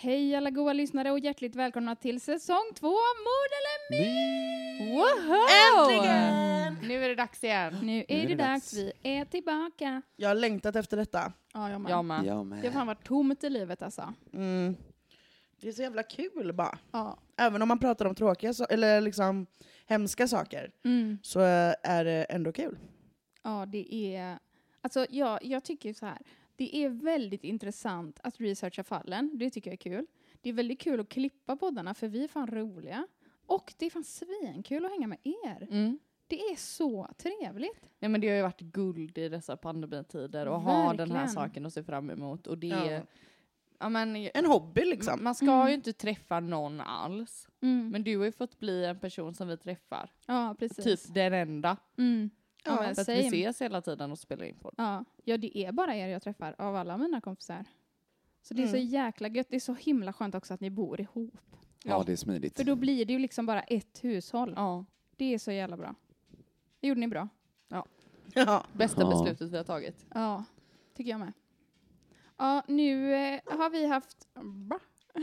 Hej alla goa lyssnare och hjärtligt välkomna till säsong två av Mord eller My! Woho! Äntligen! Nu är det dags igen. Nu är det dags, vi är tillbaka. Jag har längtat efter detta. Ja, jag med. Jag med. Jag med. Det har fan varit tomt i livet alltså. Mm. Det är så jävla kul bara. Ja. Även om man pratar om tråkiga so- eller liksom hemska saker Mm. så är det ändå kul. Ja, det är... Alltså, ja, jag tycker så här. Det är väldigt intressant att researcha fallen. Det tycker jag är kul. Det är väldigt kul att klippa poddarna, för vi är fan roliga. Och det är fan svinkul att hänga med er. Mm. Det är så trevligt. Nej, men det har ju varit guld i dessa pandemitider och ha den här saken att se fram emot. Och det Ja. är, ja, men, En hobby liksom. Man ska Mm. ju inte träffa någon alls. Mm. Men du har ju fått bli en person som vi träffar. ja, precis. Typ den enda. Mm. Ja, men För att same. vi ses hela tiden och spelar in podd. Ja. ja, det är bara er jag träffar av alla mina kompisar. Så det är så Mm. jäkla gött. Det är så himla skönt också att ni bor ihop. Ja, det är smidigt. För då blir det ju liksom bara ett hushåll. Ja. Det är så jävla bra. Det gjorde ni bra. Ja. Bästa Ja. beslutet vi har tagit. Ja, tycker jag med. Ja, nu eh, har vi haft... Va?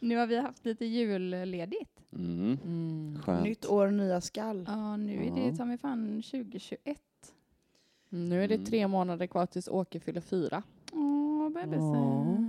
nu har vi haft lite julledigt. Mm. Mm. Skönt. Nytt år, nya skall. Ja, nu är det ta mig fan 2021. Nu är det Mm. tre månader kvar tills Åke fyller fyra. Åh, bebisen.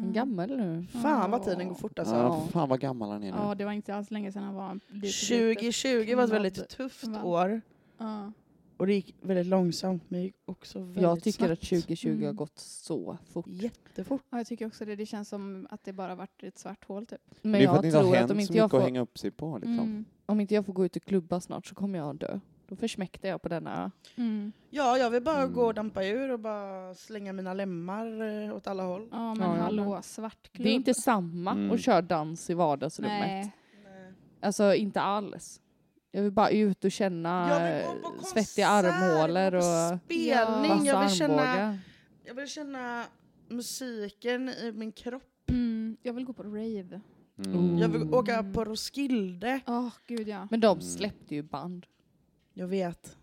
En gammal nu. Fan vad tiden går fort alltså. Ja, fan vad gammal han är nu. Ja, det var inte alls länge sedan han var lite 2020 var ett väldigt tufft Va? år. Ja. Och det gick väldigt långsamt men det gick också väldigt Jag tycker snabbt. att 2020 har Mm. gått så fort. Jättefort. ja, jag tycker också det. Det känns som att det bara varit ett svart hål typ. Men för jag att har tror att om inte, jag att får, hänga upp sig på. Liksom. Mm. om inte jag får gå ut och klubba snart så kommer jag dö. Då försmäktar jag på denna. Mm. Ja, jag vill bara Mm. gå och dampa ur och bara slänga mina lemmar eh, åt alla håll. Ja, men Ja, ja. hallå, svartklubb. Det är inte samma Mm. att köra dans i vardagsrummet. Nej. Alltså inte alls. Jag vill bara ut och känna Jag svettiga armhålor och spelning. jag, vill känna, jag vill känna musiken i min kropp. Mm. Jag vill gå på rave. Mm. Jag vill åka på Roskilde. Åh, gud ja. Men de släppte ju band. Jag vet.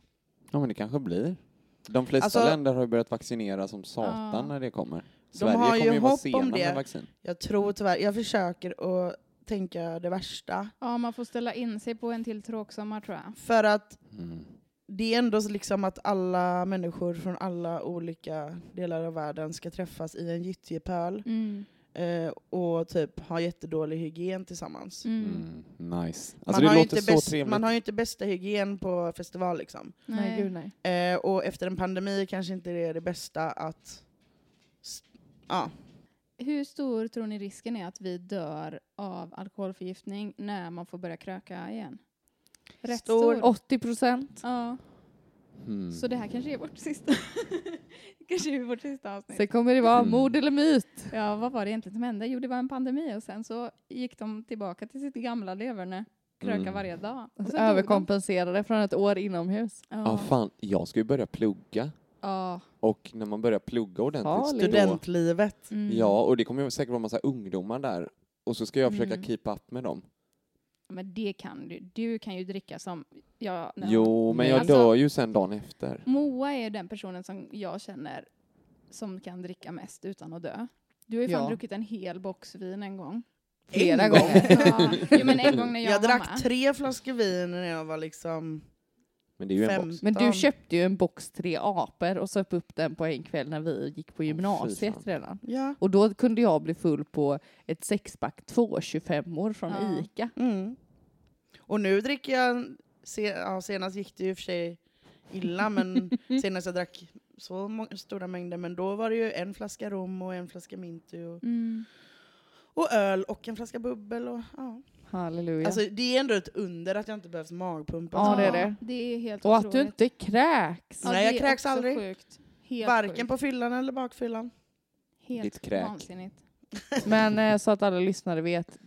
Ja, men det kanske blir. De flesta Alltså- länder har ju börjat vaccinera som satan Ja. när det kommer. De Sverige har ju kommer ju vara hopp sena om med det. vaccin. Jag tror tyvärr, jag försöker att tänka det värsta. Ja, man får ställa in sig på en till tråksommar tror jag. För att Mm. det är ändå så liksom att alla människor från alla olika delar av världen ska träffas i en gyttjepöl Mm. eh, och typ ha jättedålig hygien tillsammans. Mm. Mm. Nice. Man, Alltså det har inte så bäst, man har ju inte bästa hygien på festival liksom. Nej, gud nej. Eh, och efter en pandemi kanske inte det är det bästa att... Ja. Hur stor tror ni risken är att vi dör av alkoholförgiftning när man får börja kröka igen? Rätt Stor. stor. 80 procent. Ja, Mm. så det här kanske är vårt sista. kanske är vårt sista avsnitt. Sen kommer det vara Mm. mord eller myt. Ja, vad var det egentligen som hände? Jo, det var en pandemi och sen så gick de tillbaka till sitt gamla leverne. Kröka Mm. varje dag. Överkompenserade från ett år inomhus. Ja, Ja. fan. Jag ska ju börja plugga. Ja. Och när man börjar plugga ordentligt Studentlivet. Mm. Ja, och det kommer ju säkert vara massa ungdomar där. Och så ska jag försöka Mm. keep up med dem. Men det kan du. Du kan ju dricka som... Ja, nej. Jo, men jag Alltså- dör ju sen dagen efter. Moa är den personen som jag känner som kan dricka mest utan att dö. Du har ju fan Ja. druckit en hel box vin en gång. Flera En gånger. Ja, jo, men en gång när jag, Jag, drack tre flaskor vin när jag var liksom Men det är ju en box. Men du köpte ju en box tre apor och söp upp den på en kväll när vi gick på gymnasiet fan. redan. Ja. Och då kunde jag bli full på ett sexpack 2,25 år från Ja. Ica. Mm. Och nu dricker jag, ja, senast gick det ju i och för sig illa, men senast jag drack så stora mängder, men då var det ju en flaska rom och en flaska Minty och, Mm. och öl och en flaska bubbel. Och, ja. Halleluja. Alltså, det är ändå ett under att jag inte behövt magpumpa. Ja, det är det. Det är helt och att du otroligt. inte kräks. Ja, Nej, jag kräks aldrig. Sjukt. Helt Varken sjukt. på fyllan eller bakfyllan. Helt Ditt kräk. vansinnigt. Men eh, så att alla lyssnare vet,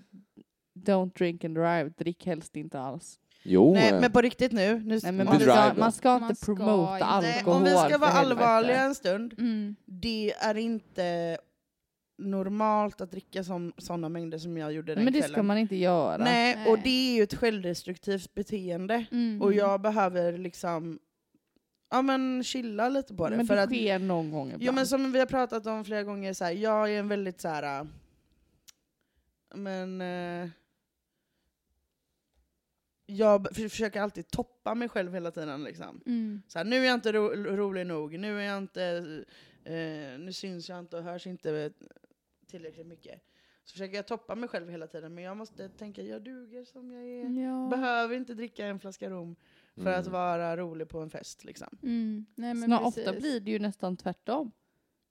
don't drink and drive, drick helst inte alls. Jo, Nej, men på riktigt nu. nu Nej, man, du ska, man ska Man inte ska promota inte. Nej, alkohol. om vi ska vara allvarliga en stund, Mm. det är inte normalt att dricka som, sådana mängder som jag gjorde den Men det kvällen. ska man inte göra. Nej, Nej. och det är ju ett självdestruktivt beteende. Mm. Och jag behöver liksom ja, men chilla lite på det. men för det att, sker någon gång ibland. jo, men som vi har pratat om flera gånger, så här, jag är en väldigt så här. Men... Eh, jag försöker alltid toppa mig själv hela tiden. Liksom. Mm. Så här, nu är jag inte ro, rolig nog, nu är jag inte... Eh, nu syns jag inte och hörs inte tillräckligt mycket. Så försöker jag toppa mig själv hela tiden, men jag måste tänka, jag duger som jag är. Ja. Behöver inte dricka en flaska rom för Mm. att vara rolig på en fest. Liksom. Mm. Nej, men Snart, ofta blir det ju nästan tvärtom.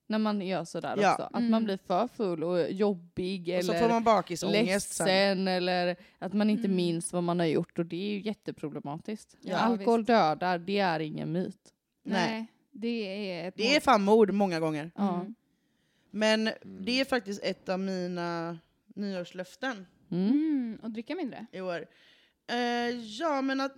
När man gör sådär Ja. också. Att Mm. man blir för full och jobbig Och så får eller man bakisångest sen. eller att man inte Mm. minns vad man har gjort och det är ju jätteproblematiskt. Ja, Alkohol visst. dödar, det är ingen myt. Nej. Nej. Det är ett Det är fan mord många gånger. Mm. Men Mm. det är faktiskt ett av mina nyårslöften Mm. Mm. Och dricka mindre. i år. Eh, ja, men att...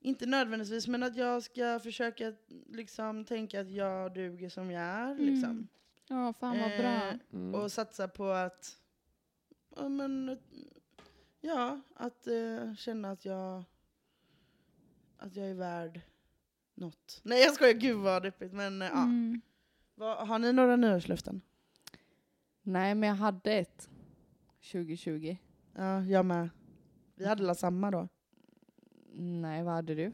Inte nödvändigtvis, men att jag ska försöka liksom tänka att jag duger som jag är. Mm. Liksom. Ja, fan vad Eh, bra. Mm. Och satsa på att... Ja, men, ja att eh, känna att jag... Att jag är värd något. Nej jag skojar, gud vad deppigt. Men eh, ja. Vad, har ni några nyårslöften? Nej, men jag hade ett 2020. Ja, jag med. Vi hade la samma då. Nej, vad hade du?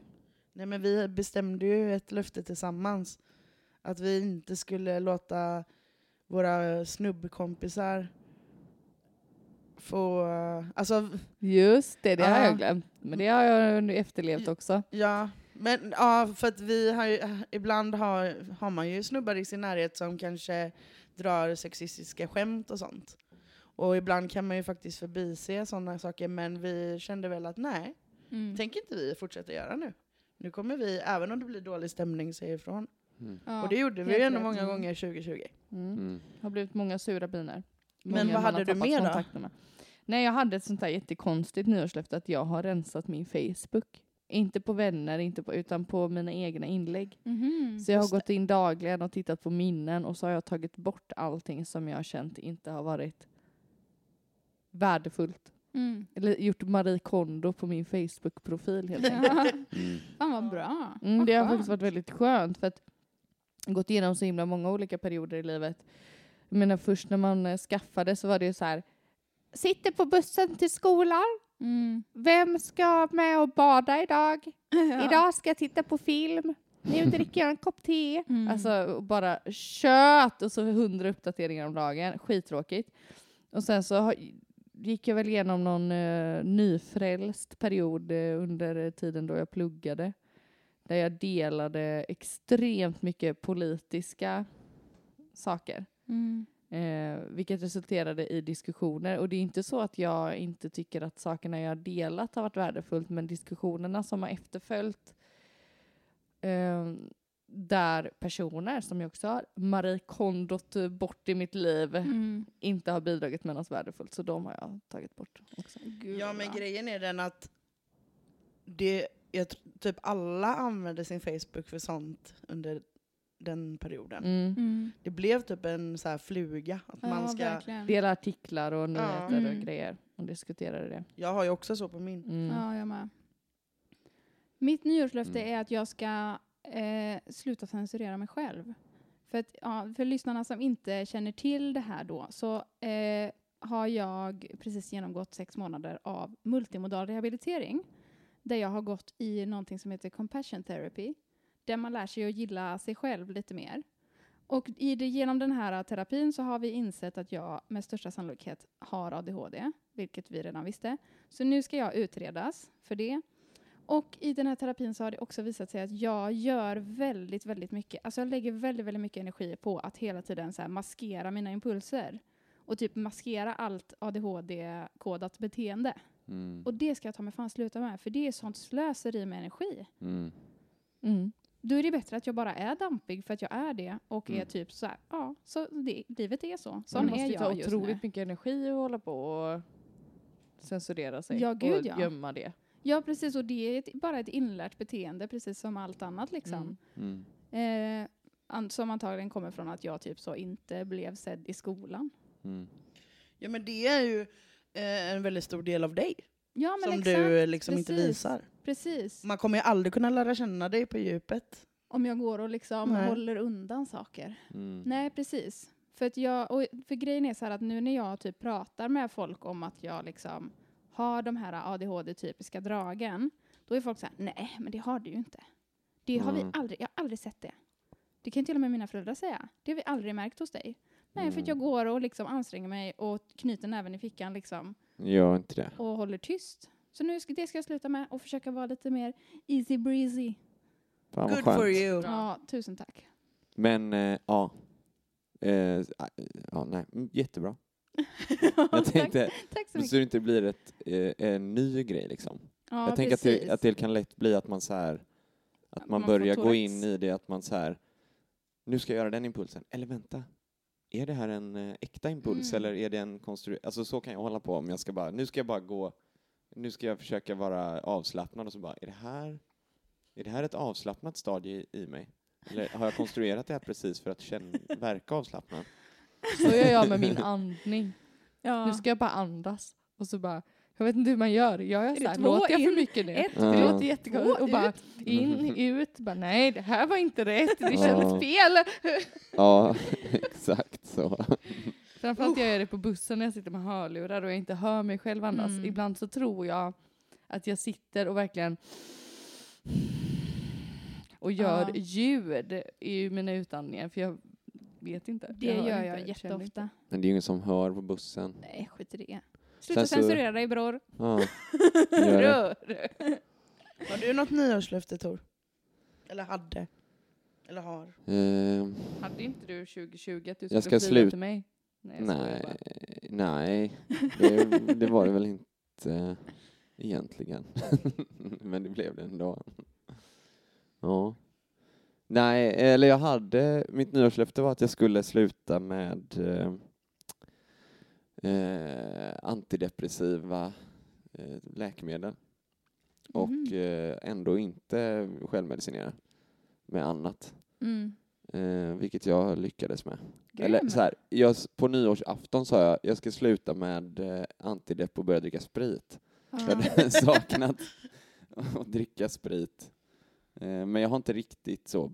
Nej men vi bestämde ju ett löfte tillsammans. Att vi inte skulle låta våra snubbkompisar få... Alltså, Just det, det har Ja. jag glömt. Men det har jag nu efterlevt också. ja. Men ja, för att vi har ju, ibland har, har man ju snubbar i sin närhet som kanske drar sexistiska skämt och sånt. Och ibland kan man ju faktiskt förbise sådana saker, men vi kände väl att nej, Mm. tänker inte vi fortsätta göra nu. Nu kommer vi, även om det blir dålig stämning, säga ifrån. Mm. Ja, och det gjorde vi ju ändå många Mm. gånger 2020. Mm. Mm. har blivit många sura biner. Men Många vad man hade du mer då? med. Nej, jag hade ett sånt där jättekonstigt nyårslöfte att jag har rensat min Facebook. Inte på vänner, inte på, utan på mina egna inlägg. Mhm. Så jag har gått in dagligen och tittat på minnen och så har jag tagit bort allting som jag har känt inte har varit värdefullt. Mm. Eller gjort Marie Kondo på min Facebook-profil helt enkelt. Mm. Fan vad bra. Mm, det har faktiskt varit väldigt skönt för att jag har gått igenom så himla många olika perioder i livet. Jag menar först när man eh, skaffade så var det ju så här. Sitter på bussen till skolan. Mm. Vem ska med och bada idag? Ja. Idag ska jag titta på film. Nu dricker jag en kopp te. Mm. Alltså bara kött och så hundra uppdateringar om dagen. Skittråkigt. Och sen så gick jag väl igenom någon uh, nyfrälst period eh, under tiden då jag pluggade. Där jag delade extremt mycket politiska saker. Mm. Eh, vilket resulterade i diskussioner. Och det är inte så att jag inte tycker att sakerna jag har delat har varit värdefullt, men diskussionerna som har efterföljt eh, där personer, som jag också har Marie Kondot bort i mitt liv, Mm. inte har bidragit med något värdefullt. Så de har jag tagit bort också. Gud, Ja men grejen är den att det, jag, typ alla använde sin Facebook för sånt under den perioden. Mm. Mm. Det blev typ en så här fluga. Att Ja, man ska, verkligen. Dela artiklar och nyheter Mm. och grejer och diskuterade det. jag har ju också så på min. Mm. Ja, jag med. Mitt nyårslöfte Mm. är att jag ska eh, sluta censurera mig själv. För, att, ja, för lyssnarna som inte känner till det här då, så eh, har jag precis genomgått sex månader av multimodal rehabilitering. där jag har gått i någonting som heter compassion therapy, där man lär sig att gilla sig själv lite mer. Och i det, genom den här terapin så har vi insett att jag med största sannolikhet har ADHD, vilket vi redan visste. Så nu ska jag utredas för det. Och i den här terapin så har det också visat sig att jag gör väldigt, väldigt mycket, alltså jag lägger väldigt, väldigt mycket energi på att hela tiden så maskera mina impulser. Och typ maskera allt ADHD-kodat beteende. Mm. Och det ska jag ta mig fan sluta med, för det är sånt slöseri med energi. Mm. Mm. Då är det bättre att jag bara är dampig för att jag är det och är Mm. typ så här, ja, så det, livet är så. Sån måste är ta jag just nu. otroligt mycket energi att hålla på och censurera sig Ja, gud, och ja. gömma det. Ja, precis. Och det är ett, bara ett inlärt beteende, precis som allt annat liksom. Mm. Mm. Eh, an, som antagligen kommer från att jag typ så inte blev sedd i skolan. Mm. Ja men det är ju eh, en väldigt stor del av dig. Ja, men som exakt. du eh, liksom inte precis. visar. Precis. Man kommer ju aldrig kunna lära känna dig på djupet. Om jag går och liksom Nej. håller undan saker. Mm. Nej, precis. För, att jag, och för grejen är så här att nu när jag typ pratar med folk om att jag liksom har de här ADHD-typiska dragen, då är folk så här, nej, men det har du ju inte. Det har vi Mm. aldrig, jag har aldrig sett det. Det kan till och med mina föräldrar säga. Det har vi aldrig märkt hos dig. Nej, för att jag Mm. går och liksom anstränger mig och knyter näven i fickan liksom Gör inte det. och håller tyst. Så nu ska, det ska jag sluta med och försöka vara lite mer easy breezy. Fan Good skönt. for you. Ja, tusen tack. Men eh, ja. Eh, ja, nej, mm, jättebra. Jag tänkte, tack, tack så så mycket. det inte blir ett, eh, en ny grej liksom. Ja, jag tänker att det, att det kan lätt bli att man så här, att man, Man börjar gå in i det att man så här, nu ska jag göra den impulsen, eller vänta, är det här en eh, äkta impuls Mm. eller är det en konstruerad, alltså så kan jag hålla på om jag ska bara, nu ska jag bara gå, nu ska jag försöka vara avslappnad och så bara, är det här, är det här ett avslappnat stadie i, mig? Eller har jag konstruerat det här precis för att känna, verka avslappnad? Så gör jag med min andning. ja. Nu ska jag bara andas. Och så bara, jag vet inte hur man gör. Jag är det så här, två låter jag för in, mycket nu? ett Det Ja. låter jättekonstigt. Och bara in, ut. Bara, nej, det här var inte rätt. Det Ja. kändes fel. Ja, exakt så. Framförallt jag gör det på bussen när jag sitter med hörlurar och jag inte hör mig själv andas. Mm. Ibland så tror jag att jag sitter och verkligen och gör Ja. ljud i mina utandningar för jag vet inte. Det hör gör jag inte. jätteofta. Men det är ju ingen som hör på bussen. Nej, skit i det. Sluta Sen så- censurera dig bror. Ja. Rör. Har du något nyårslöfte Tor? Eller hade? Eller har? Eh, Hade inte du 2020 att du Jag skulle ska flyga till mig? Nej, nej, nej. Det, det var det väl inte egentligen. Men det blev det ändå. Ja. Nej, eller jag hade, mitt nyårslöfte var att jag skulle sluta med eh, eh, antidepressiva eh, läkemedel. Och Mhm. eh, ändå inte självmedicinera med annat. Mm. Eh, vilket jag lyckades med. Grym. Eller så här, jag, på nyårsafton sa jag jag ska sluta med eh, antidepp och börja dricka sprit. Jag Ja. hade saknat att dricka sprit. Eh, men jag har inte riktigt så.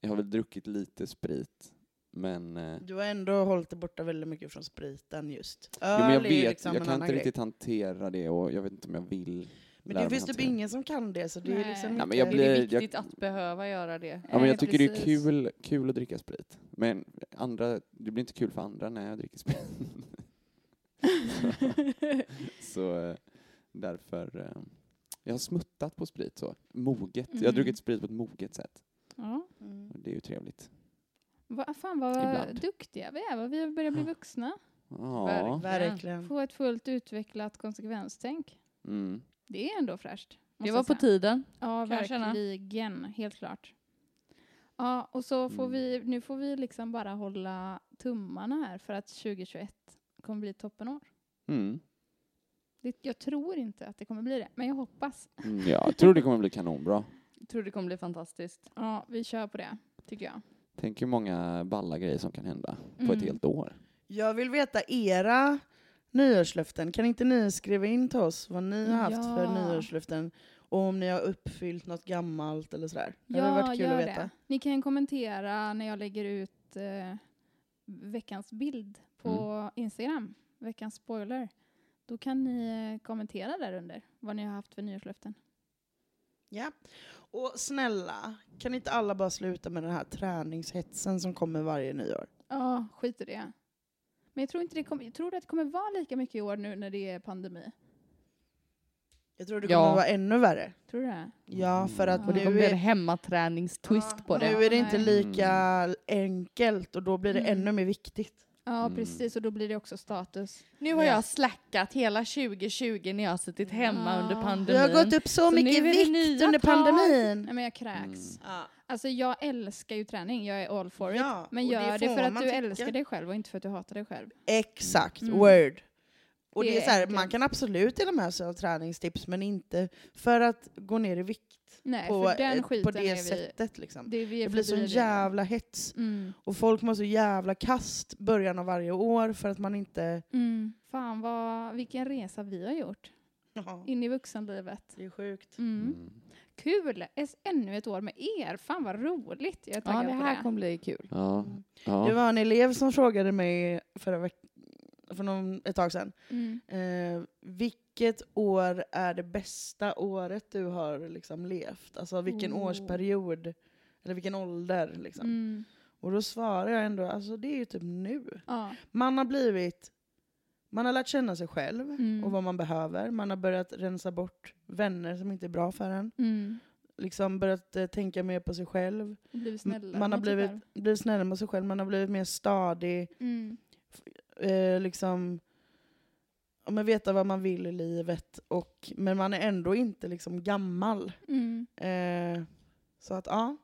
Jag har väl druckit lite sprit. Men, eh, Du har ändå hållit dig borta väldigt mycket från spriten just. jo, men jag vet, liksom jag kan inte grej. riktigt hantera det och jag vet inte om jag vill Men det finns typ ingen som kan det så det är Nej. liksom Ja, inte... men jag Det blir- är viktigt att behöva göra det. Ja, men Nej, jag tycker det är precis. kul, kul att dricka sprit. Men andra, det blir inte kul för andra när jag dricker sprit. så eh, därför, eh, jag har smuttat på sprit så. Moget. Jag har Mm. druckit sprit på ett moget sätt. Ja. Mm. Det är ju trevligt. Va, fan vad Ibland. duktiga vi är, vad vi börjar bli vuxna. Ja. Verkligen. Få ett fullt utvecklat konsekvenstänk. Mm. Det är ändå fräscht. Det jag var på tiden. Ja, verkligen. Helt klart. Ja, och så får Mm. vi, nu får vi liksom bara hålla tummarna här för att 2021 kommer bli toppenår. Mm. Det, jag tror inte att det kommer bli det, men jag hoppas. Mm, ja, jag tror det kommer bli kanonbra. Jag tror det kommer bli fantastiskt. Ja, vi kör på det, tycker jag. Tänk hur många balla grejer som kan hända på Mm. ett helt år. Jag vill veta era nyårslöften. Kan inte ni skriva in till oss vad ni har haft för Ja. nyårslöften? Och om ni har uppfyllt något gammalt eller sådär. Det hade Ja, varit kul gör att veta. det. Ni kan kommentera när jag lägger ut eh, veckans bild på Mm. Instagram, veckans spoiler. Då kan ni eh, kommentera där under vad ni har haft för nyårslöften. Ja. Och snälla, kan inte alla bara sluta med den här träningshetsen som kommer varje nyår? Ja, skit i det. Men jag tror inte det kommer, jag tror att det kommer vara lika mycket i år nu när det är pandemi. Jag tror det Ja. kommer vara ännu värre. Tror du det? Ja, för att Och det nu kommer bli en är, hemmaträningstwist på det. nu är det inte Nej. lika enkelt och då blir det Mm. ännu mer viktigt. Ja, Mm. precis. Och då blir det också status. Nu har Ja. jag slackat hela 2020 när jag har suttit hemma Ja. under Du Du pandemin. har gått upp så, Så nu mycket är det vikt nya under tag. pandemin. Nej, men jag kräks. Ja. Alltså jag älskar ju träning, jag är all for it. Ja, men och det gör det, får för att du tycka. älskar dig själv och inte för att du hatar dig själv. Exakt, Mm. word. Och Det det är så här, man kan absolut dela med sig av träningstips men inte för att gå ner i vikt Nej, på, för den ett- skiten på det är vi... sättet. Liksom. Det, Det blir sån jävla hets. Mm. Och folk mår så jävla kast början av varje år för att man inte... Mm. Fan vad, vilken resa vi har gjort. Ja, In i vuxenlivet. det är sjukt. Mm. Mm. Kul! Es- Ännu ett år med er. Fan vad roligt. Jag är Ja, det här det. kommer bli kul. Ja. Det ja. var en elev som frågade mig förra veck- för någon, ett tag sedan. Mm. Eh, vilket år är det bästa året du har liksom levt? Alltså vilken Oh. årsperiod? Eller vilken ålder? Liksom. Mm. Och då svarar jag ändå, alltså det är ju typ nu. Ja. Man har blivit, man har lärt känna sig själv Mm. och vad man behöver. Man har börjat rensa bort vänner som inte är bra för en. Mm. Liksom börjat eh, tänka mer på sig själv. Man har blivit, blivit snällare mot sig själv, man har blivit mer stadig. Mm. Eh, liksom, ja, men veta vad man vill i livet. Och, men man är ändå inte liksom gammal. Mm. Eh, så att ja.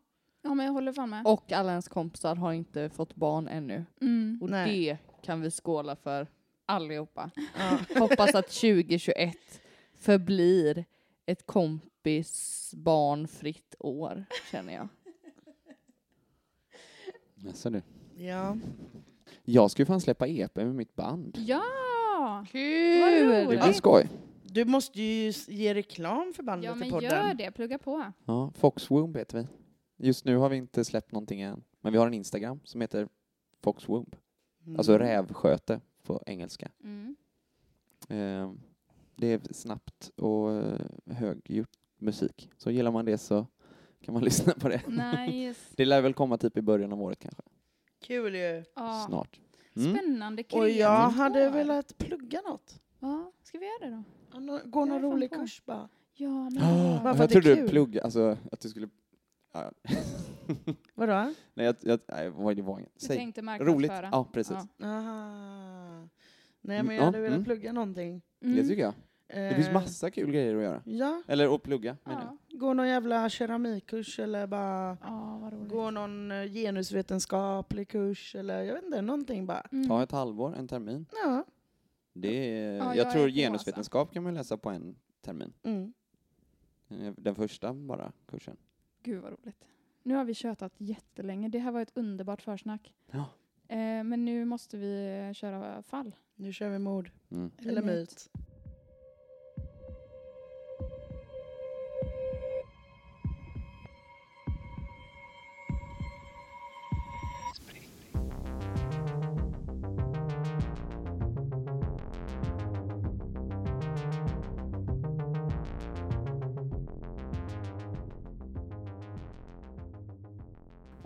Ja, men jag håller fan med. Och alla ens kompisar har inte fått barn ännu. Mm. Och Nej. det kan vi skåla för allihopa. ja. Hoppas att 2021 förblir ett kompis barnfritt år, känner jag. Jaså du. ja. Jag ska ju fan släppa EP med mitt band. Ja! Kul! Vad Det blir skoj. Du måste ju ge reklam för bandet Ja, i men podden. gör det. Plugga på. Ja, Fox Womb heter vi. Just nu har vi inte släppt någonting än. Men vi har en Instagram som heter Fox Womb. Mm. Alltså rävsköte på engelska. Mm. Eh, det är snabbt och eh, högljutt musik. Så gillar man det så kan man lyssna på det. Nice. Det lär väl komma typ i början av året kanske. Kul ju. Ja. Snart. Mm. Spännande, Och kreativt jag hade år. velat plugga något. Ja, ska vi göra det då? Ja, nå- Gå någon Jag är fan rolig på. kurs bara. Ja, men Bara för jag att det är trodde du kul. plugg, alltså att du skulle... Ja. Vadå? Nej, jag, jag, nej, vad det var inget. du Säg. tänkte Roligt. marknadsföra. Ja, precis. Ja. Aha. Nej Mm, men jag ja, hade velat mm. plugga någonting. Mm. Det tycker jag. Det finns Eh, massa kul grejer att göra. Ja, Eller att plugga. Ja. gå någon jävla keramikkurs eller bara ja, gå någon eh, genusvetenskaplig kurs eller jag vet inte, någonting bara. Mm. Ta ett halvår, en termin. Ja. Det är, Ja, jag jag tror alltså. genusvetenskap kan man läsa på en termin. Mm. Eh, Den första bara kursen. Gud vad roligt. Nu har vi tjötat jättelänge. Det här var ett underbart försnack. Ja. Eh, men nu måste vi köra fall. Nu kör vi mord. Mm. Eller myt.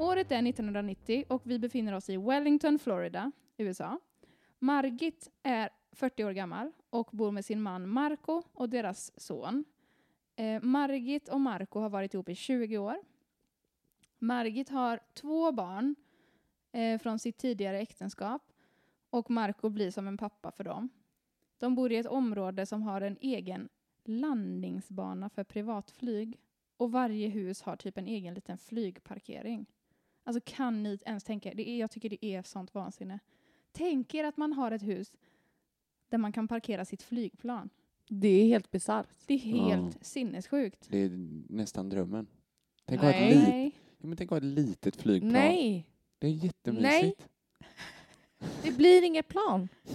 Året är 1990 och vi befinner oss i Wellington, Florida, USA. Margit är 40 år gammal och bor med sin man Marco och deras son. Eh, Margit och Marco har varit ihop i 20 år. Margit har två barn eh, från sitt tidigare äktenskap och Marco blir som en pappa för dem. De bor i ett område som har en egen landningsbana för privatflyg och varje hus har typ en egen liten flygparkering. Alltså kan ni ens tänka det är, Jag tycker det är sånt vansinne. Tänk er att man har ett hus där man kan parkera sitt flygplan. Det är helt bisarrt. Det är helt sinnessjukt. Det är nästan drömmen. Tänk att ha ett, Nej. lit, Nej, ja, men tänk att ha ett litet flygplan. Nej, Det är jättemysigt. det blir inget plan.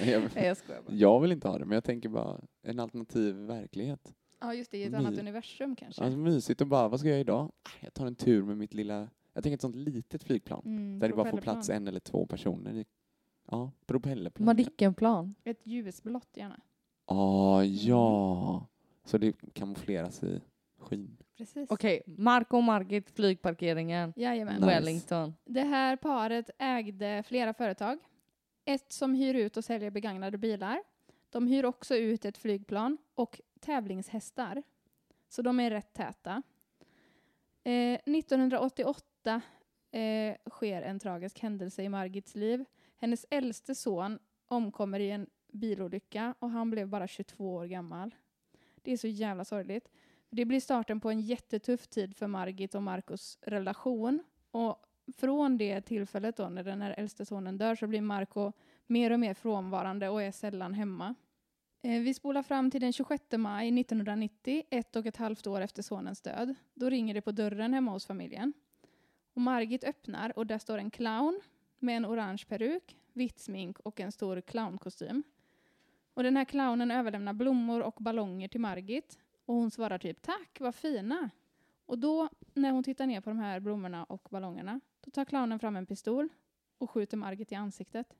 Nej, jag, Nej, jag jag vill inte ha det, men jag tänker bara en alternativ verklighet. Ja just det, i ett My- annat universum kanske. Alltså mysigt och bara, vad ska jag göra idag? Ah, Jag tar en tur med mitt lilla, jag tänker ett sånt litet flygplan. Mm, där det bara får plats en eller två personer. Ja, propellerplan. Madickenplan. Ett ljusblått gärna. Ah, ja. Så det kamoufleras i skyn. Precis. Okej, Marco och Margit, flygparkeringen, Jajamän. Nice. Wellington. Det här paret ägde flera företag. Ett som hyr ut och säljer begagnade bilar. De hyr också ut ett flygplan och tävlingshästar. Så de är rätt täta. Eh, 1988 eh, sker en tragisk händelse i Margits liv. Hennes äldste son omkommer i en bilolycka och han blev bara 22 år gammal. Det är så jävla sorgligt. Det blir starten på en jättetuff tid för Margit och Marcos relation. Och från det tillfället då, när den här äldste sonen dör, så blir Marco mer och mer frånvarande och är sällan hemma. Eh, vi spolar fram till den 26 maj 1990, ett och ett halvt år efter sonens död. Då ringer det på dörren hemma hos familjen. Och Margit öppnar och där står en clown med en orange peruk, vitt smink och en stor clownkostym. Och den här clownen överlämnar blommor och ballonger till Margit och hon svarar typ tack, vad fina. Och då, när hon tittar ner på de här blommorna och ballongerna, då tar clownen fram en pistol och skjuter Margit i ansiktet.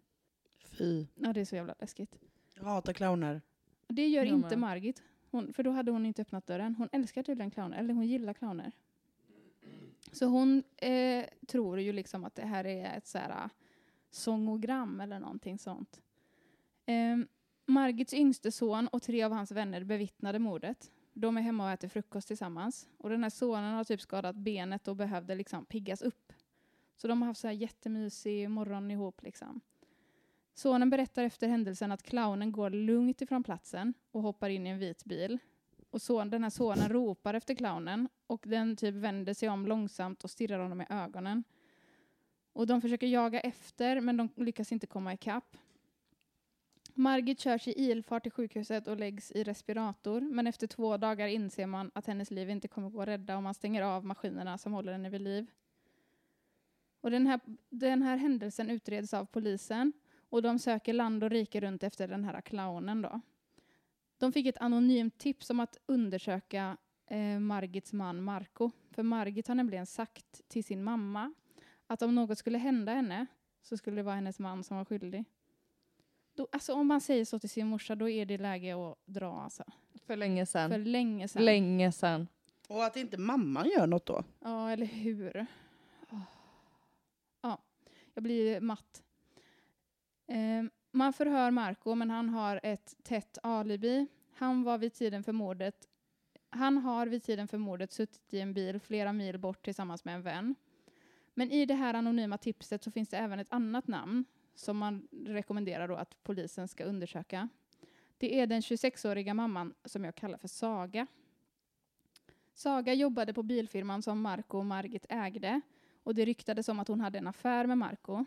Fy. Ja, det är så jävla läskigt. Jag hatar clowner. Det gör Jag inte. Margit, hon, för då hade hon inte öppnat dörren. Hon älskar tydligen clowner, eller hon gillar clowner. Så hon eh, tror ju liksom att det här är ett så här, ah, sångogram eller någonting sånt. Eh, Margits yngste son och tre av hans vänner bevittnade mordet. De är hemma och äter frukost tillsammans. Och den här sonen har typ skadat benet och behövde liksom piggas upp. Så de har haft så här jättemysig morgon ihop liksom. Sonen berättar efter händelsen att clownen går lugnt ifrån platsen och hoppar in i en vit bil. Och son, den här sonen ropar efter clownen och den typ vänder sig om långsamt och stirrar honom i ögonen. Och de försöker jaga efter men de lyckas inte komma ikapp. Margit körs i ilfart till sjukhuset och läggs i respirator men efter två dagar inser man att hennes liv inte kommer gå att rädda om man stänger av maskinerna som håller henne vid liv. Och den, här, den här händelsen utreds av polisen och de söker land och rike runt efter den här clownen då. De fick ett anonymt tips om att undersöka eh, Margits man Marco. För Margit har nämligen sagt till sin mamma att om något skulle hända henne så skulle det vara hennes man som var skyldig. Då, alltså om man säger så till sin morsa då är det läge att dra alltså. För länge sedan. För länge sedan. Länge sedan. Och att inte mamman gör något då. Ja, eller hur? Ja, jag blir matt. Ehm, man förhör Marco, men han har ett tätt alibi. Han var vid tiden för mordet han har vid tiden för mordet suttit i en bil flera mil bort tillsammans med en vän. Men i det här anonyma tipset så finns det även ett annat namn som man rekommenderar då att polisen ska undersöka. Det är den 26-åriga mamman som jag kallar för Saga. Saga jobbade på bilfirman som Marco och Margit ägde och det ryktades om att hon hade en affär med Marco.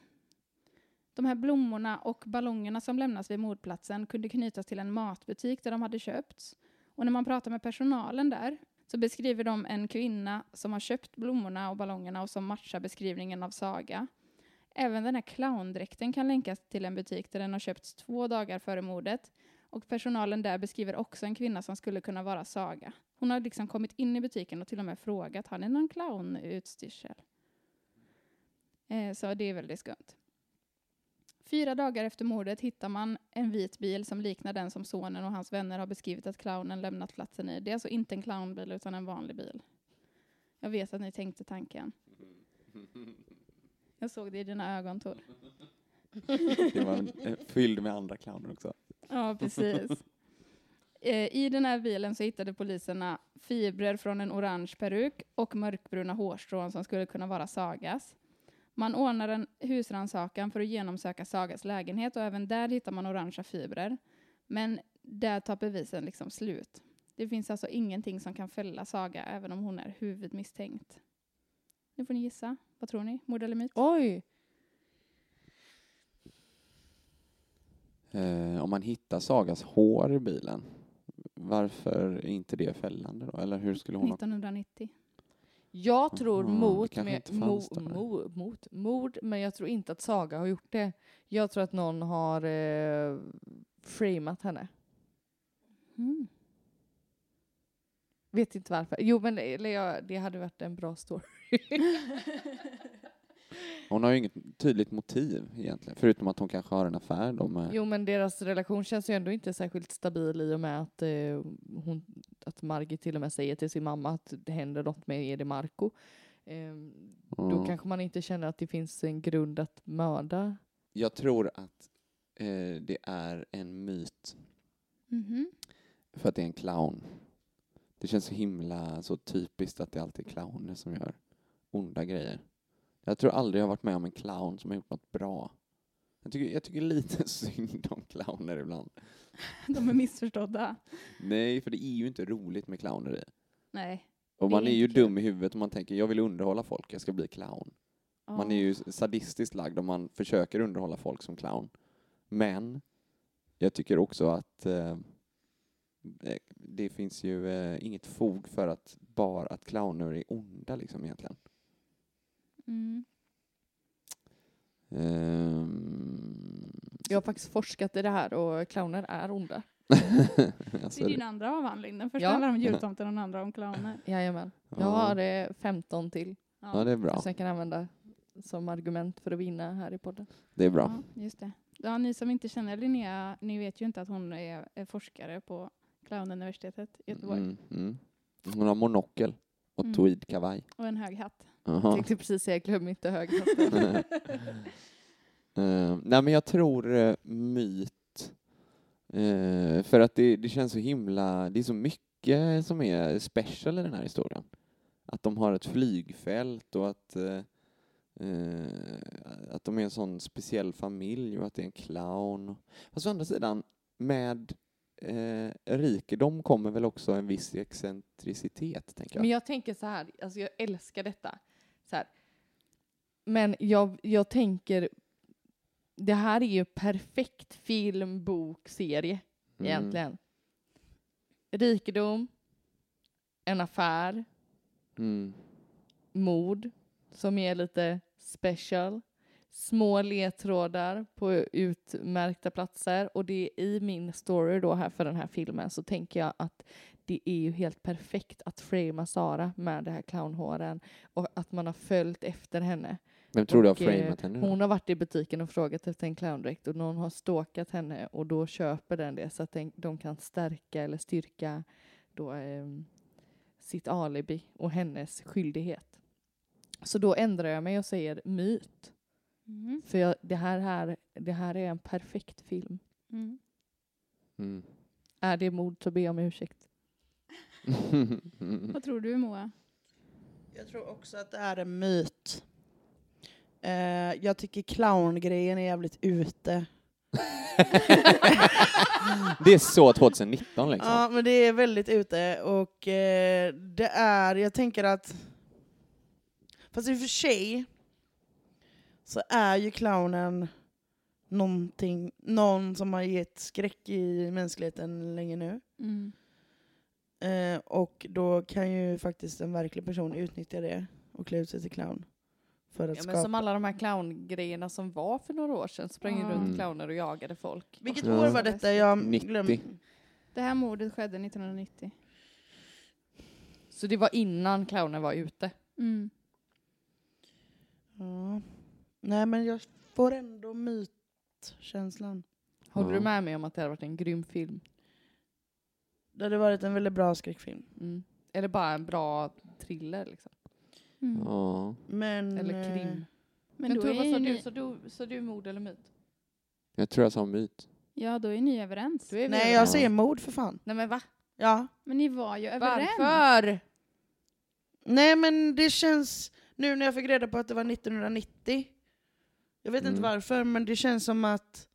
De här blommorna och ballongerna som lämnas vid mordplatsen kunde knytas till en matbutik där de hade köpts. Och när man pratar med personalen där så beskriver de en kvinna som har köpt blommorna och ballongerna och som matchar beskrivningen av Saga. Även den här clowndräkten kan länkas till en butik där den har köpts två dagar före mordet. Och personalen där beskriver också en kvinna som skulle kunna vara Saga. Hon har liksom kommit in i butiken och till och med frågat, har ni någon clownutstyrsel? Eh, så det är väldigt skumt. Fyra dagar efter mordet hittar man en vit bil som liknar den som sonen och hans vänner har beskrivit att clownen lämnat platsen i. Det är alltså inte en clownbil utan en vanlig bil. Jag vet att ni tänkte tanken. Jag såg det i dina ögon Tor. Det var eh, fylld med andra clowner också. Ja, precis. Eh, I den här bilen så hittade poliserna fibrer från en orange peruk och mörkbruna hårstrån som skulle kunna vara Sagas. Man ordnar en husrannsakan för att genomsöka Sagas lägenhet och även där hittar man orangea fibrer. Men där tar bevisen liksom slut. Det finns alltså ingenting som kan fälla Saga även om hon är huvudmisstänkt. Nu får ni gissa. Vad tror ni? Mord eller myt? Oj! Eh, om man hittar Sagas hår i bilen, varför är inte det fällande då? Eller hur skulle hon ha... 1990. Jag tror det mot, inte mo, mo, mot mord, men jag tror inte att Saga har gjort det. Jag tror att någon har eh, framat henne. Mm. Vet inte varför. Jo, men eller jag, det hade varit en bra story. Hon har ju inget tydligt motiv egentligen, förutom att hon kanske har en affär då med... Jo, men deras relation känns ju ändå inte särskilt stabil i och med att, eh, hon, att Margit till och med säger till sin mamma att det händer något med Edi Marco. Ehm, Då Ja. kanske man inte känner att det finns en grund att mörda. Jag tror att eh, det är en myt Mhm. för att det är en clown. Det känns så himla så typiskt att det alltid är clowner som gör onda grejer. Jag tror aldrig jag har varit med om en clown som har gjort något bra. Jag tycker, jag tycker lite synd om clowner ibland. De är missförstådda. Nej, för det är ju inte roligt med clowneri. Nej. Och Det är man är ju kul. dum i huvudet om man tänker jag vill underhålla folk, jag ska bli clown. Man är ju sadistiskt lagd om man försöker underhålla folk som clown. Men jag tycker också att eh, eh, det finns ju eh, inget fog för att bara att clowner är onda liksom egentligen. Mm. Ehm, Jag har faktiskt forskat i det här och clowner är onda. Det är din andra avhandling. Den första Ja. handlar om jultomten och den andra om clowner. Jajamän. Jag Ja. har eh, 15 till. ja, det är bra. Som jag kan använda som argument för att vinna här i podden. Det är bra. Ja, just det. Ja, ni som inte känner Linnea, ni vet ju inte att hon är, är forskare på Clownuniversitetet i Göteborg. Mm, mm. Hon har monokel och Mm. tweedkavaj. Och en hög hatt. Jaha. Tänkte precis säga glöm inte höghatten. Eh, nej men jag tror eh, myt. Eh, för att det, det känns så himla, det är så mycket som är special i den här historien. Att de har ett flygfält och att, eh, att de är en sån speciell familj och att det är en clown. Fast å andra sidan, med eh, rikedom kommer väl också en viss excentricitet, tänker jag. Men jag tänker så här, alltså jag älskar detta. Så här. Men jag, jag tänker, det här är ju perfekt film, bok, serie Mm. egentligen. Rikedom, en affär, Mm. mord som är lite special, små ledtrådar på utmärkta platser och det är i min story då här för den här filmen så tänker jag att det är ju helt perfekt att framea Sara med det här clownhåren och att man har följt efter henne. Vem tror du har eh, framat henne? Hon har varit i butiken och frågat efter en clowndräkt och någon har stalkat henne och då köper den det så att den, de kan stärka eller styrka då, ehm, sitt alibi och hennes skyldighet. Så då ändrar jag mig och säger myt. Mm. För jag, det, här, här, det här är en perfekt film. Mm. Mm. Är det mord så jag om ursäkt. Vad tror du Moa? Jag tror också att det är en myt. Eh, jag tycker clowngrejen är jävligt ute. det är så 2019 liksom. Ja, men det är väldigt ute och eh, det är, jag tänker att... Fast i och för sig så är ju clownen någonting, någon som har gett skräck i mänskligheten länge nu. Mm. Eh, och då kan ju faktiskt en verklig person utnyttja det och klä ut sig till clown. För att Ja, skapa... men som alla de här clowngrejerna som var för några år sedan. Sprang Ja. runt Mm. clowner och jagade folk. Vilket Ja. år var detta? Jag 90. glömde. Det här mordet skedde 1990. Så det var innan clownen var ute. Mm. Ja. Nej men jag får ändå mytkänslan. Håller Ja. du med mig om att det hade varit en grym film? Det hade varit en väldigt bra skräckfilm. Mm. Eller bara en bra thriller liksom. Mm. Ja. Men... Eller eh, krim. Men då är Tuva, sa, ni, du, så, du, så du mord eller myt? Jag tror jag sa myt. ja, då är ni överens. Då är Nej, jag överens. säger mord för fan. Nej men va? Ja. Men ni var ju överens. Varför? Nej men det känns, nu när jag fick reda på att det var 1990, jag vet inte Mm. varför, men det känns som att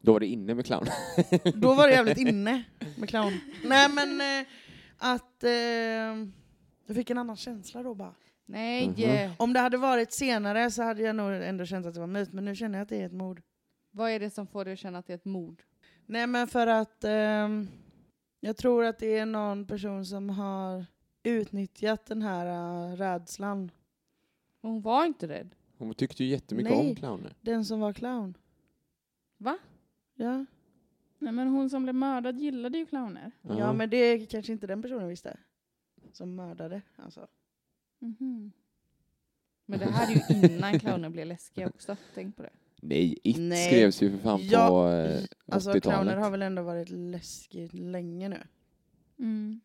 Då var det inne med clown. då var det jävligt inne med clown. Nej men eh, att eh, jag fick en annan känsla då bara. Nej. Mhm. eh, Om det hade varit senare så hade jag nog ändå känt att det var myt, men nu känner jag att det är ett mord. Vad är det som får dig att känna att det är ett mord? Nej men för att ehm, jag tror att det är någon person som har utnyttjat den här uh, rädslan. Hon var inte rädd. Hon tyckte ju jättemycket Nej. om clowner. Den som var clown. Va? Ja. Nej, men hon som blev mördad gillade ju clowner. ja, men det är kanske inte den personen visste. Som mördade. Alltså. Mhm. Men det här är ju innan clownen blev läskiga också. Tänk på det. Nej, It Nej. skrevs ju för fan Ja, på eh, Alltså 80-talet. clowner har väl ändå varit läskigt länge nu. Mm.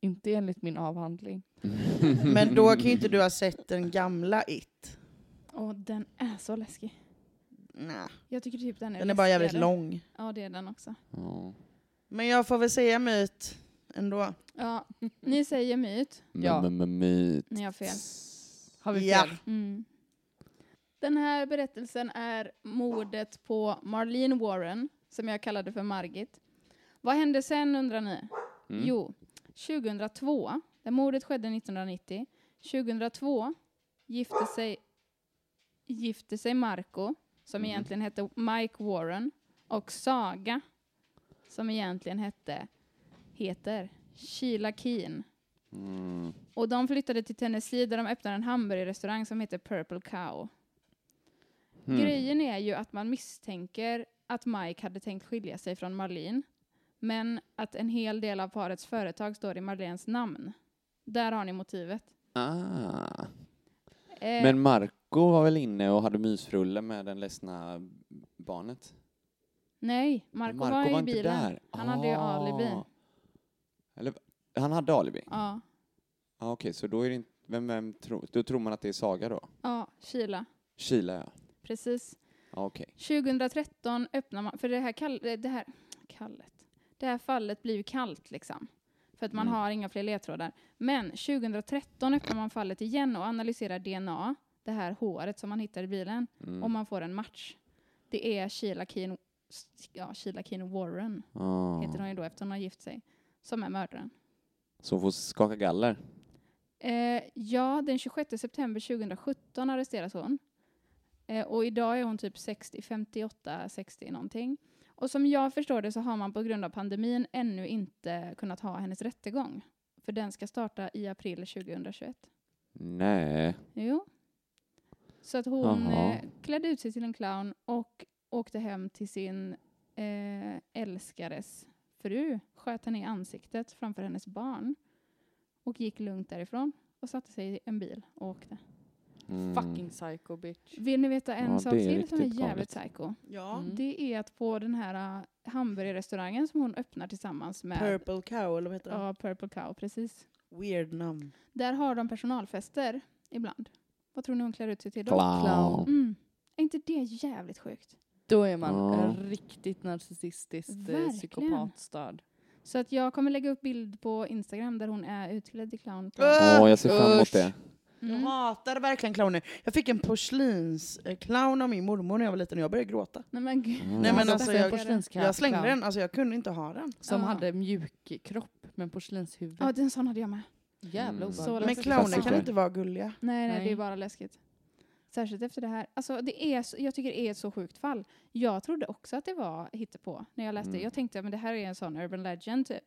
Inte enligt min avhandling. Men då kan ju inte du ha sett den gamla It. Och den är så läskig. Nej, Jag tycker typ den är den är bara jävligt läskigare. lång. Ja, det är den också. Ja. Men jag får väl säga myt ändå. Ja, ni säger myt. Ja. Men, men, myt. Ni har fel. Har vi fel? Ja. Mm. Den här berättelsen är mordet på Marlene Warren, som jag kallade för Margit. Vad hände sen undrar ni? Mm. Jo, 2002, där mordet skedde 1990, 2002 gifte sig, gifte sig Marco, som Mhm. egentligen hette Mike Warren, och Saga, som egentligen hette, heter Sheila Keen. Mm. Och de flyttade till Tennessee där de öppnade en hamburgerrestaurang som heter Purple Cow. Mm. Grejen är ju att man misstänker att Mike hade tänkt skilja sig från Marlene, men att en hel del av parets företag står i Marlenes namn. Där har ni motivet. Ah. Eh, Men Marco var väl inne och hade mysfrulle med den ledsna barnet? nej, Marco, var, i inte bilen. där. Han hade ju alibi. Ah. Eller, han hade alibi? Ja, Ah, Okej, så då är det inte, vem, vem tror, då tror man att det är Saga då? ja, Kila. Kila ja. Precis. Ah, Okej. 2013 öppnar man, för det här, kall, det här kallet, det här fallet blir ju kallt liksom. För att man Mm. har inga fler ledtrådar. Men 2013 öppnar man fallet igen och analyserar DNA, det här håret som man hittar i bilen, Mm. och man får en match. Det är Sheila Keen, ja, Sheila Keen Warren, Ah. heter hon ju då eftersom hon har gift sig, som är mördaren. Så hon får skaka galler? Eh, ja, den 26 september 2017 arresteras hon. Eh, och idag är hon typ 60, 58, 60 någonting. Och som jag förstår det så har man på grund av pandemin ännu inte kunnat ha hennes rättegång. För den ska starta i april 2021. Nej. Jo. Så att hon eh, klädde ut sig till en clown och åkte hem till sin eh, älskares fru, sköt henne i ansiktet framför hennes barn och gick lugnt därifrån och satte sig i en bil och åkte. Mm. Fucking psycho bitch. Vill ni veta en Ja, sak det till som är jävligt psycho? Ja. Mm. Det är att på den här uh, hamburgerrestaurangen som hon öppnar tillsammans med Purple Cow, eller vad heter den? ja, Purple Cow, precis. Weird namn. Där har de personalfester ibland. Vad tror ni hon klär ut sig till då? Clown. Mm. Är inte det jävligt sjukt? Då är man Ja. riktigt narcissistiskt eh, Verkligen. psykopatstörd. Så att jag kommer lägga upp bild på Instagram där hon är utklädd till clown. Åh, jag ser fram emot det. Jag Mm. hatar verkligen clowner. Jag fick en porslinsclown av min mormor när jag var liten och jag började gråta. Nej men gud. Mm. Nej, men Jag alltså, jag- Jag slängde den, alltså jag kunde inte ha den. Som Ja. hade mjuk kropp men porslinshuvud. Ja, den sån hade jag med. Jävla Mm. Så obehagligt. Men clowner kan inte vara gulliga. Nej, nej, det är Nej. bara läskigt. Särskilt efter det här. Alltså, det är, så- jag tycker det är ett så sjukt fall. Jag trodde också att det var hittepå när jag läste. Mm. Jag tänkte att det här är en sån urban legend typ.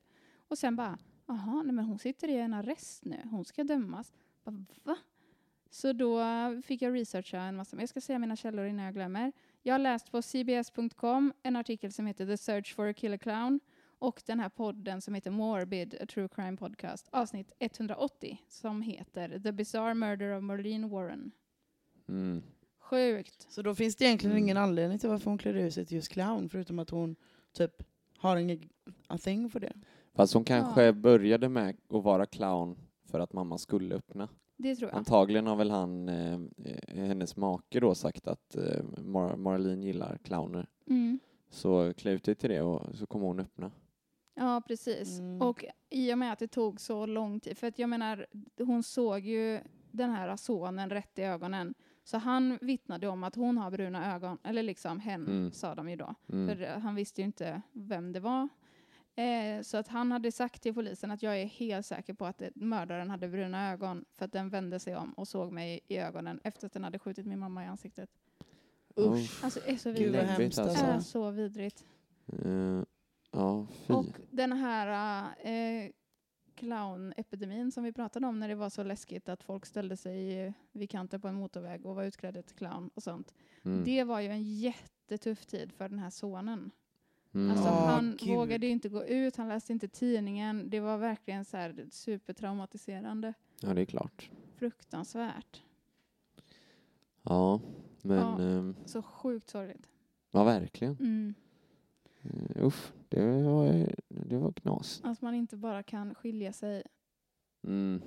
Och sen bara, jaha, nej men hon sitter i en arrest nu. Hon ska dömas. Bara, Va? Så då fick jag researcha en massa. Men jag ska säga mina källor innan jag glömmer. Jag har läst på cbs.com en artikel som heter The Search for a Killer Clown och den här podden som heter Morbid, a true crime podcast, avsnitt 180 som heter The Bizarre Murder of Marlene Warren. Mm. Sjukt. Så då finns det egentligen Mm. ingen anledning till varför hon klär ut sig till just clown, förutom att hon typ har en a thing för det. Fast hon kanske Ja. började med att vara clown för att mamma skulle öppna. Det tror jag. Antagligen har väl han, eh, eh, hennes make då sagt att eh, Mar- Marlene gillar clowner. Mm. Så klä ut dig till det och så kommer hon öppna. Ja, precis. Mm. Och i och med att det tog så lång tid, för att jag menar, hon såg ju den här sonen rätt i ögonen. Så han vittnade om att hon har bruna ögon, eller liksom hen, Mm. sa de ju då. Mm. För han visste ju inte vem det var. Eh, så att han hade sagt till polisen att jag är helt säker på att det, mördaren hade bruna ögon för att den vände sig om och såg mig i ögonen efter att den hade skjutit min mamma i ansiktet. Usch. Alltså är så Gud, vad vidrigt. hemskt alltså. är så vidrigt. Eh, ja, fy. Och den här eh, clownepidemin som vi pratade om när det var så läskigt att folk ställde sig vid kanten på en motorväg och var utklädda till clown och sånt. Mm. Det var ju en jättetuff tid för den här sonen. Mm. Alltså Åh, han Gud. vågade inte gå ut, han läste inte tidningen. Det var verkligen så här supertraumatiserande. Ja, det är klart. Fruktansvärt. Ja, men Ja. ehm, Så sjukt sorgligt. ja, verkligen. Mm. Uh, usch, det var, det var knas. Att man inte bara kan skilja sig Mm.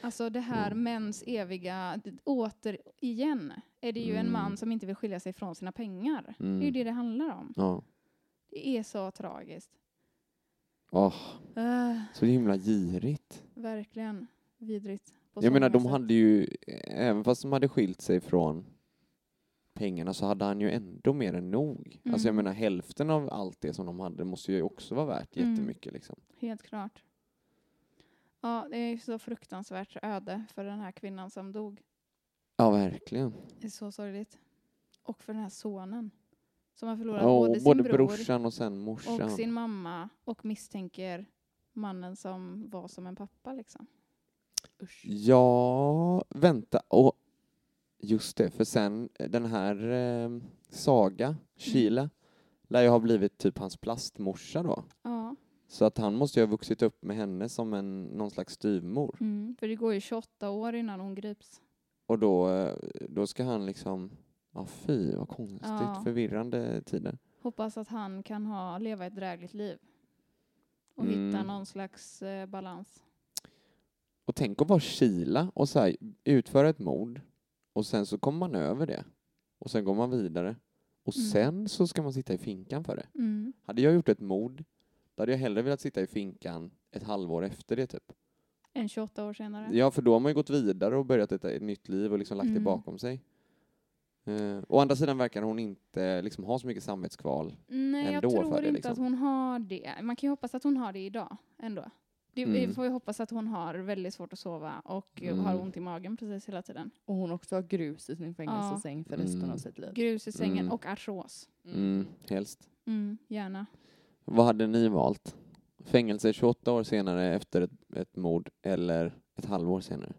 Alltså det här Mm. mäns eviga, återigen är det ju en Mm. man som inte vill skilja sig från sina pengar. Det är ju Mm. det det handlar om. Ja. Det är så tragiskt. Åh, Äh, så himla girigt. verkligen vidrigt. Jag menar, de sätt. hade ju, även fast de hade skilt sig från pengarna så hade han ju ändå mer än nog. Alltså jag Mm. menar hälften av allt det som de hade måste ju också vara värt Mm. jättemycket liksom. Helt klart. Ja, det är ju så fruktansvärt öde för den här kvinnan som dog. Ja, verkligen. Det är så sorgligt. Och för den här sonen. Som har förlorat Ja, både sin både bror brorsan och sen morsan. och sin mamma och misstänker mannen som var som en pappa liksom. Ja, vänta. Och just det, för sen eh, den här eh, Saga, Sheila, lär ju ha blivit typ hans plastmorsa då. Ja, Så att han måste ju ha vuxit upp med henne som en, någon slags styvmor. mm. för det går ju 28 år innan hon grips. Och då, eh, då ska han liksom, ja fy vad konstigt, Ja. förvirrande tider. Hoppas att han kan ha, leva ett drägligt liv. Och Mm. hitta någon slags eh, balans. Och tänk att vara Sheila och så här, utföra ett mord och sen så kommer man över det. Och sen går man vidare. Och Mm. sen så ska man sitta i finkan för det. Mm. Hade jag gjort ett mord, då hade jag hellre velat sitta i finkan ett halvår efter det typ. En 28 år senare. Ja, för då har man ju gått vidare och börjat ett, ett nytt liv och liksom lagt det Mm. bakom sig. Uh, å andra sidan verkar hon inte liksom ha så mycket samvetskval. Nej, jag ändå för tror det, inte liksom. att hon har det. Man kan ju hoppas att hon har det idag ändå. Det, Vi Mm. får ju hoppas att hon har väldigt svårt att sova och Mm. har ont i magen precis hela tiden. Och hon också har grus i sin fängelsesäng för resten Mm. av sitt liv. Grus i sängen Mm. och artros. Mm, helst. Mm, gärna. Vad hade ni valt? Fängelse 28 år senare efter ett, ett mord eller ett halvår senare?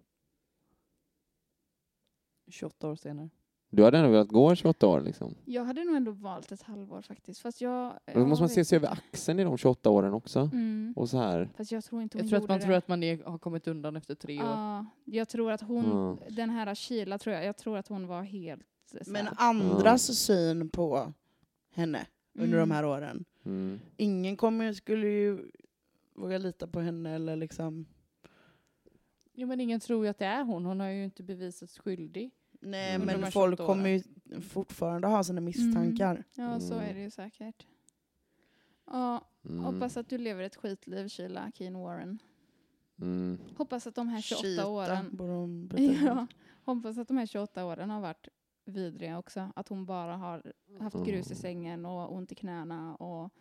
28 år senare. Du hade ändå velat gå 28 år liksom. Jag hade nog ändå valt ett halvår faktiskt. Fast jag... Då måste man se sig över axeln i de 28 åren också. Mm. Och så här. Fast jag tror inte hon Jag tror att man det. tror att man är, har kommit undan efter tre år. Ja, jag tror att hon, Ja. den här Sheila tror jag, jag tror att hon var helt eh, så Men här- andras syn på henne under Mm. de här åren. Mm. Ingen kommer, skulle ju våga lita på henne eller liksom... Jo men ingen tror ju att det är hon. Hon har ju inte bevisats skyldig. Nej, Mm. Men här folk 28 kommer ju fortfarande ha sina misstankar. Ja, så Mm. är det ju säkert. Ja, Mm. hoppas att du lever ett skitliv, Sheila Keen Warren. Mm. Hoppas att de här 28 Skita, åren... Ja, hoppas att de här 28 åren har varit vidriga också. Att hon bara har haft grus i sängen och ont i knäna och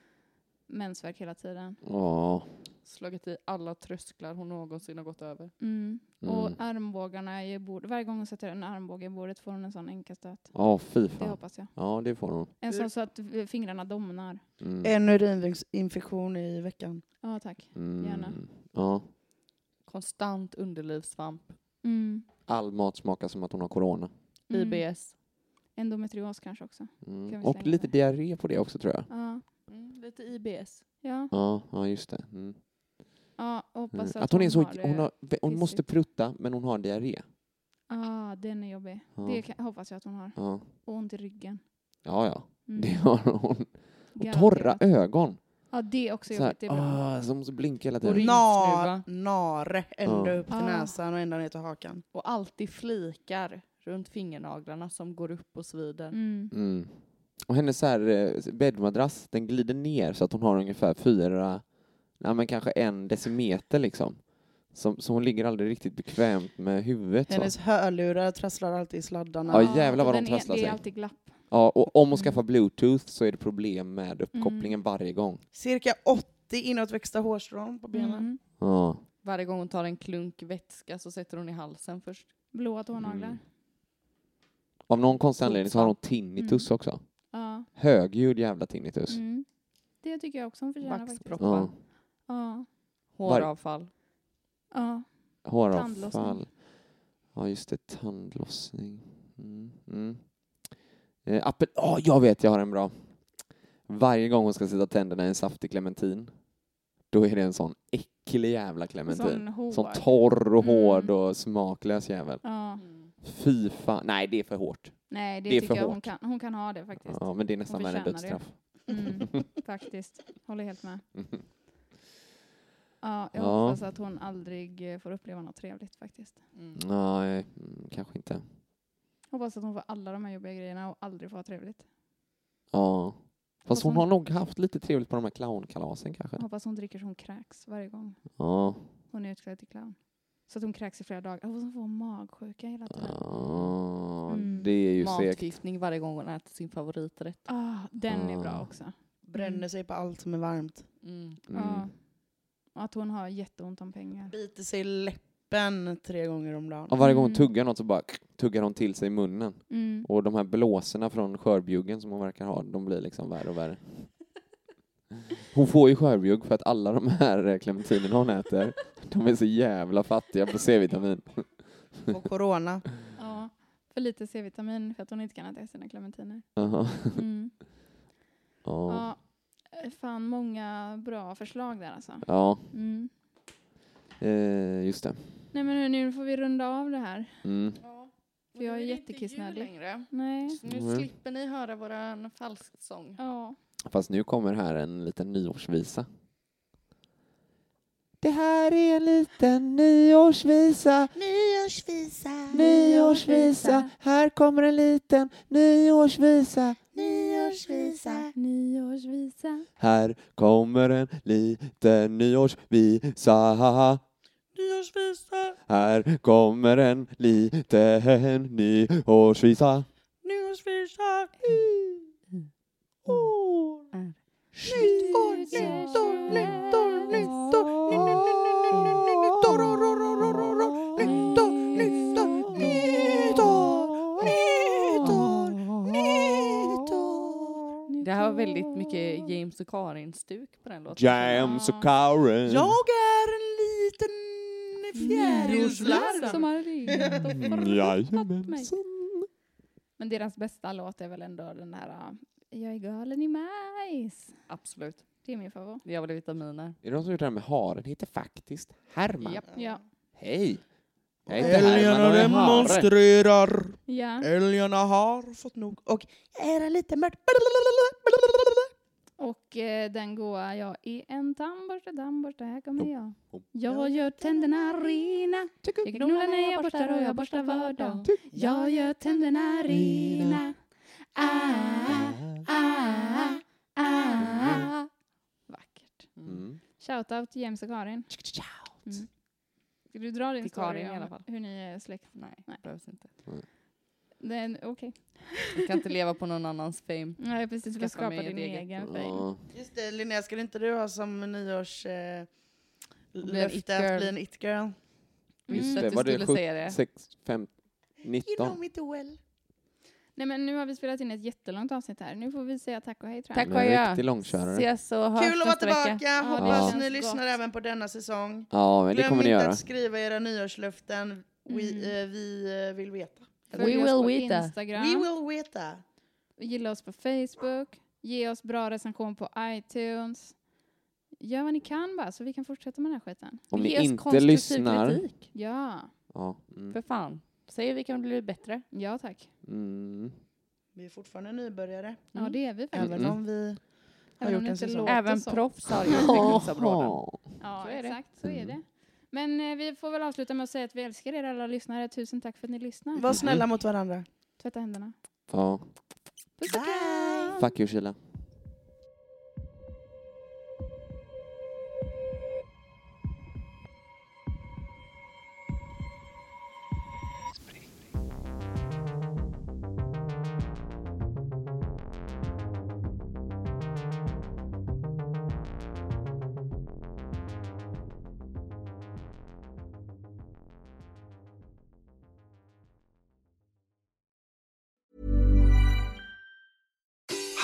mensvärk hela tiden. Ja. Slagit i alla trösklar hon någonsin har gått över. Mm. Mm. Och armbågarna i bordet. Varje gång hon sätter en armbåge i bordet får hon en sån enkastöt. Ja, fy Det fan. hoppas jag. Ja, det får hon. En sån så att eh, fingrarna domnar. Mm. En urinvägsinfektion i veckan. Ja, tack. Mm. gärna. Ja. Konstant underlivssvamp. Mm. All mat smakar som att hon har corona. Mm. IBS. Endometrios kanske också. Mm. Kan vi Och slänga lite det? diarré på det också tror jag. Ja, Mm, lite IBS. ja. Ja, ja just det. Mm. ja hoppas Mm. att, Att hon är så, har det. hon, har, hon måste prutta men hon har diarré. ah, den är jobbig. Ja. Det kan, hoppas jag att hon har. Ja, Och ont i ryggen. ja. ja. Mm. Det har hon. Och Garanterat. torra ögon. Ja, det är också Så här, jobbigt ibland. ah, så måste blinka hela Och tiden. ring- Nar, nare ända Ja. upp till Ah. näsan och ända ner till hakan. Och alltid flikar runt fingernaglarna som går upp och svider. Mm. Mm. Och hennes så här, eh, bäddmadrass, den glider ner så att hon har ungefär fyra, nej men kanske en decimeter liksom. Så, så hon ligger aldrig riktigt bekvämt med huvudet. Hennes Så. hörlurar trasslar alltid i sladdarna. Ja, jävlar vad de är- trasslar Det sig. är alltid glapp. Ja, och om hon Mm. skaffar bluetooth så är det problem med uppkopplingen varje gång. Cirka 80 inåtväxta hårstrån på benen. Mm. Ja. Varje gång hon tar en klunk vätska så sätter hon i halsen först. Blåa tånaglar. Mm. Av någon konstig anledning så har hon tinnitus Mm. också. Ja. Högljudd jävla tinnitus. Mm. Det tycker jag också hon förtjänar faktiskt. Vaxproppar. Ja. Ja. Håravfall. Ja. Håravfall. Tandlossning. Ja, just det. Tandlossning. Mm. Mm. Eh, apel... oh, jag vet, jag har en bra. Varje gång hon ska sätta tänderna i en saftig clementin, då är det en sån äcklig jävla clementin. Sån hård. Sån torr och Mm. hård och smaklös jävel. Ja. Fy fan. Nej, det är för hårt. Nej, det, Det är tycker för jag hon hårt. kan, hon kan ha det faktiskt. Ja, men det är nästan värre än dödsstraff. Mm. faktiskt. Håller helt med. Ja, jag Ja. hoppas att hon aldrig eh, får uppleva något trevligt faktiskt. Mm. Nej, mm, kanske inte. Hoppas att hon får alla de här jobbiga grejerna och aldrig får ha trevligt. Ja. Fast hon hon- har nog haft lite trevligt på de här clownkalasen kanske. Hoppas hon dricker så hon kräks varje gång Ja. hon är utklädd till clown. Så att hon kräks i flera dagar. Hoppas hon får magsjuka hela tiden. ja. Mm. Det är ju segt. Matförgiftning varje gång hon äter sin favoriträtt. Ah, den är bra Ah. också. Bränner sig på allt som är varmt. Mm. Mm. Och att hon har jätteont om pengar. Biter sig i läppen tre gånger om dagen. Och varje gång hon Mm. tuggar något så bara tuggar hon till sig i munnen. Mm. Och de här blåsorna från skörbjuggen som hon verkar ha, de blir liksom värre och värre. Hon får ju skörbjugg för att alla de här clementinerna hon äter, de är så jävla fattiga på C-vitamin. Och corona. Ja, för lite C-vitamin för att hon inte kan äta sina clementiner. Jaha. Mm. Ja. Ja, eh, fan många bra förslag där alltså. Ja, Mm. eh, just det. Nej men hörni, nu får vi runda av det här. Mm. För jag är jättekissnödig. längre. Nej. Så nu Mm. slipper ni höra våran falsksång. Ja. Fast nu kommer här en liten nyårsvisa. Det här är en liten nyårsvisa, Nyårsvisa, nyårsvisa. Här kommer en liten nyårsvisa. nyårsvisa. Nyårsvisa. Här kommer en liten nyårsvisa. Nyårsvisa, Här kommer en liten nyårsvisa. nyårsvisa. Är Nytt år, nytt år, nytt år, nytt år. Ny- ny- ny- Nytt år. Nytt år, nytt år, nytt år, nytt år, nytt år. Det här var väldigt mycket James och Karin-stuk på den låten. James och Karen. Jag är en liten fjärilslarv. Som har ringt och Mm, mig. Men deras bästa låt är väl ändå den här jag är galen i majs. Absolut. Det är min favorit. Jag vill vitaminer. Är det någon som gjort det här med haren? heter faktiskt Herman. Japp. Ja. Hej! Jag heter Herman Älgarna och jag är hare. demonstrerar. ja. Älgarna har fått nog. Och är det lite mörkt. Och eh, den goa Jag är en tandborste, tandborste, här kommer jag. Jag gör tänderna rena. Jag knullar när jag borstar och jag borstar var dag. Jag gör tänderna rena. Ah, ah, ah. Vackert. Mm. Shoutout till James och Karin. Mm. Ska du dra din Till story Karin i om alla fall. hur ni är släkt? Nej, Nej. behövs inte. Okej. Jag kan inte leva på någon annans fame. Nej, precis. Du mig skapa din eget. egen fame. Just det, Linnea, skulle inte du ha som nyårs... Eh, löfte att bli en it-girl? Visste Just att det, du var det skulle säga det. sex, fem, You know 19? me too well. Nej, men nu har vi spelat in ett jättelångt avsnitt här. Nu får vi säga tack och hej tror jag. Tack och riktig långkörare. Ses och hörs Kul att vara vecka. tillbaka. Ja, Hoppas känns ni gott. lyssnar även på denna säsong. Ja, men det Glöm kommer ni inte göra. att skriva era nyårslöften. We, Mm. eh, vi eh, vill veta. Följ We oss will på veta. Instagram. We will veta. Gilla oss på Facebook. Ge oss bra recension på iTunes. Gör vad ni kan bara så vi kan fortsätta med den här skiten. Om ni Ge oss inte konstruktiv lyssnar... Kritik. Ja, Ja. Mm. För fan. Säg vi kan bli bättre. ja tack. Mm. Vi är fortfarande nybörjare. Ja, det är vi faktiskt. Även om vi har Även gjort en säsong. låter Även så. proffs har ju utvecklingsområden. Ja, Så exakt. Så är Mm. det. Men eh, vi får väl avsluta med att säga att vi älskar er alla lyssnare. Tusen tack för att ni lyssnar. Var snälla mot varandra. Tvätta händerna. Ja. Puss och Bye. kram! Fuck you, Sheila.